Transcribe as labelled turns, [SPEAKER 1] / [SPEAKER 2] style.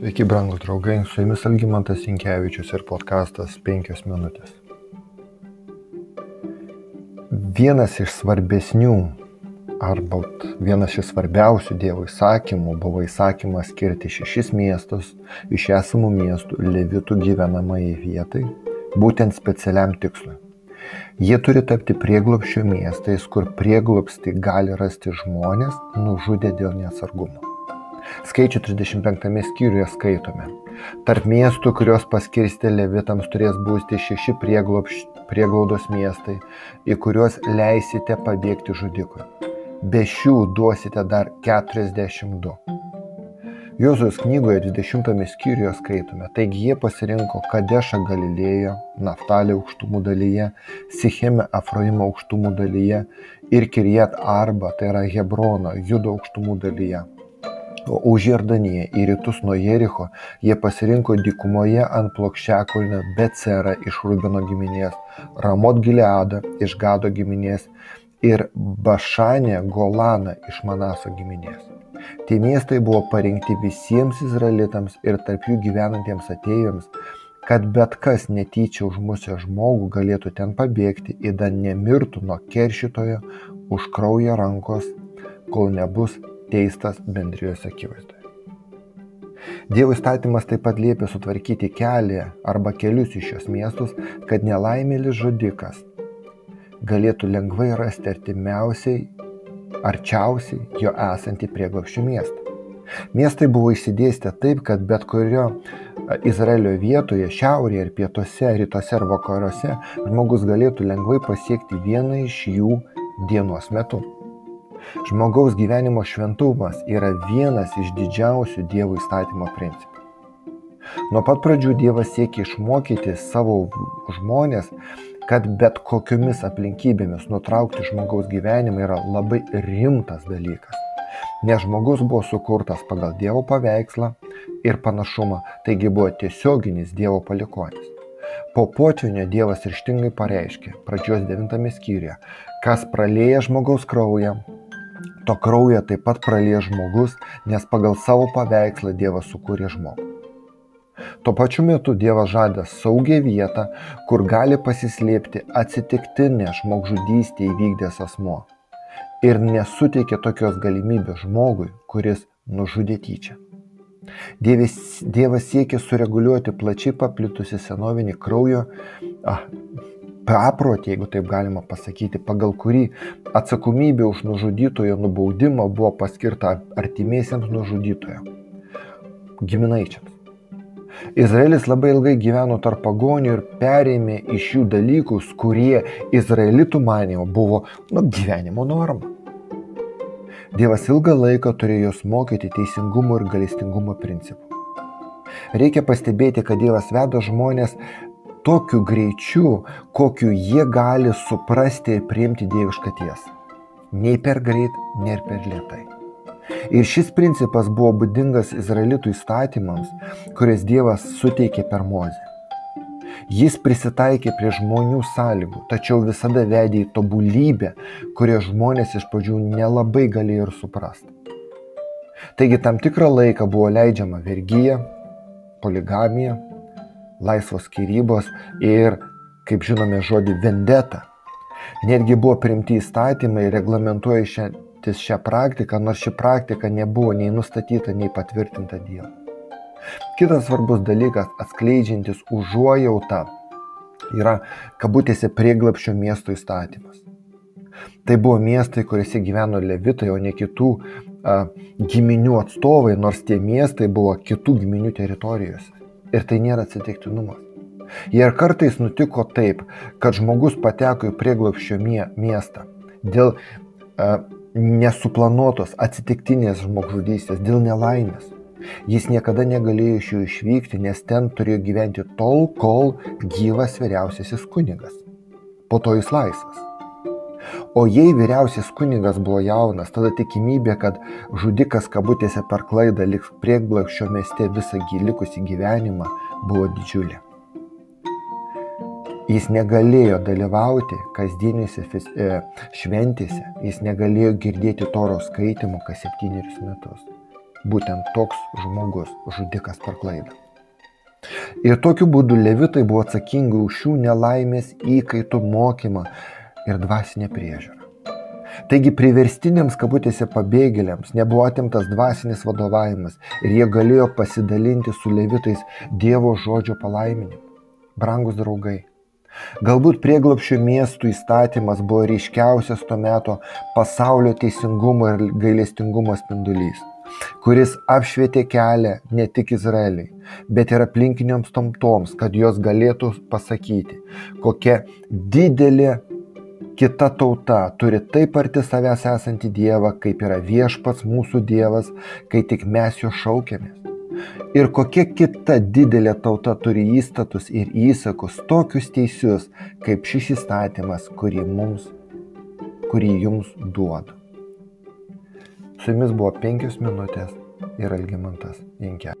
[SPEAKER 1] Sveiki, brangūs draugai, su jumis Algymantas Inkevičius ir podkastas 5 minutės. Vienas iš svarbesnių, arba vienas iš svarbiausių Dievo įsakymų buvo įsakymas skirti šešis miestus iš esamų miestų levitų gyvenamai vietai, būtent specialiam tikslui. Jie turi tapti prieglopščio miestais, kur prieglopsti gali rasti žmonės nužudę dėl neatsargumo. Skaičių 35 skyriuje skaitome. Tarp miestų, kuriuos paskirsti levitams, turės būti šeši prieglaudos miestai, į kuriuos leisite pabėgti žudikui. Be šių duosite dar 42. Jozujos knygoje 20 skyriuje skaitome, taigi jie pasirinko Kadešą Galilėjo, Naftalį aukštumų dalyje, Sichemę Afroimo aukštumų dalyje ir Kirjat Arba, tai yra Hebrono, Judo aukštumų dalyje už Jordaniją į rytus nuo Jericho jie pasirinko dykumoje ant plokščiakalnio Becerą iš Rubino giminės, Ramot Gileadą iš Gado giminės ir Bašanę Golaną iš Manaso giminės. Tie miestai buvo parinkti visiems izraelitams ir tarp jų gyvenantiems atėjams, kad bet kas netyčia užmusę žmogų galėtų ten pabėgti ir dar nemirtų nuo keršytojo už kraują rankos, kol nebus teistas bendrijos akivaizdoje. Dievo įstatymas taip pat liepia sutvarkyti kelią arba kelius į šios miestus, kad nelaimėlis žudikas galėtų lengvai rasti artimiausiai, arčiausiai jo esantį prieglapščių miestą. Miestai buvo įsidėstę taip, kad bet kurio Izraelio vietoje, šiaurėje ir pietuose, rytuose ar vakaruose žmogus galėtų lengvai pasiekti vieną iš jų dienos metu. Žmogaus gyvenimo šventumas yra vienas iš didžiausių Dievo įstatymo principų. Nuo pat pradžių Dievas siekia išmokyti savo žmonės, kad bet kokiomis aplinkybėmis nutraukti žmogaus gyvenimą yra labai rimtas dalykas. Nes žmogus buvo sukurtas pagal Dievo paveikslą ir panašumą, taigi buvo tiesioginis Dievo palikonis. Po potvinio Dievas ryštingai pareiškė, pradžios 9 skyriuje, kas pralėja žmogaus kraują, to kraują taip pat pralies žmogus, nes pagal savo paveikslą Dievas sukūrė žmogų. Tuo pačiu metu Dievas žada saugią vietą, kur gali pasislėpti atsitiktinė žmogžudystė įvykdęs asmo. Ir nesuteikė tokios galimybės žmogui, kuris nužudė tyčia. Dievas, dievas siekia sureguliuoti plačiai paplitusi senovinį kraujo, ah, paprotį, jeigu taip galima pasakyti, pagal kurį atsakomybė už nužudytojo nubaudimą buvo paskirta artimiesiems nužudytojo - giminaičiams. Izraelis labai ilgai gyveno tarp pagonių ir perėmė iš jų dalykus, kurie izraelitų manimo buvo nu, gyvenimo norma. Dievas ilgą laiką turėjo juos mokyti teisingumo ir galestingumo principų. Reikia pastebėti, kad Dievas veda žmonės tokiu greičiu, kokiu jie gali suprasti ir priimti dievišką tiesą. Nei per greit, nei per lietai. Ir šis principas buvo būdingas izraelitų įstatymams, kurias Dievas suteikė per mozę. Jis prisitaikė prie žmonių sąlygų, tačiau visada vedė į tobulybę, kurią žmonės iš pradžių nelabai galėjo ir suprasti. Taigi tam tikrą laiką buvo leidžiama vergyja, poligamija, laisvos skirybos ir, kaip žinome, žodį vendeta. Netgi buvo primti įstatymai reglamentuojantis šią praktiką, nors ši praktika nebuvo nei nustatyta, nei patvirtinta Dievo. Kitas svarbus dalykas, atskleidžiantis užuojautą, yra kabutėse prieglapščio miesto įstatymas. Tai buvo miestai, kuriuose gyveno levitai, o ne kitų a, giminių atstovai, nors tie miestai buvo kitų giminių teritorijose. Ir tai nėra atsitiktinumas. Ir kartais nutiko taip, kad žmogus pateko į prieglopščio miestą dėl uh, nesuplanuotos atsitiktinės žmogžudystės, dėl nelaimės. Jis niekada negalėjo iš jų išvykti, nes ten turėjo gyventi tol, kol gyvas vyriausiasis kunigas. Po to jis laisvas. O jei vyriausias kunigas buvo jaunas, tada tikimybė, kad žudikas kabutėse per klaidą liks prieglapščio mieste visą likusį gyvenimą buvo didžiulė. Jis negalėjo dalyvauti kasdienėse šventėse, jis negalėjo girdėti toro skaitimų kas septynerius metus. būtent toks žmogus, žudikas per klaidą. Ir tokiu būdu levitai buvo atsakingi už šių nelaimės įkaitų mokymą ir dvasinę priežiūrą. Taigi priverstiniams kabutėse pabėgėliams nebuvo atimtas dvasinis vadovavimas ir jie galėjo pasidalinti su levitais Dievo žodžio palaiminimu. Brangus draugai, Galbūt prieglopščio miestų įstatymas buvo ryškiausias to meto pasaulio teisingumo ir gailestingumo spindulys kuris apšvietė kelią ne tik Izraeliui, bet ir aplinkinioms tamtoms, kad jos galėtų pasakyti, kokia didelė kita tauta turi taip arti savęs esantį Dievą, kaip yra viešpats mūsų Dievas, kai tik mes jo šaukėmės. Ir kokia kita didelė tauta turi įstatus ir įsakus tokius teisius, kaip šis įstatymas, kurį, mums, kurį jums duodu. Su jumis buvo penkios minutės ir Algimantas Inke.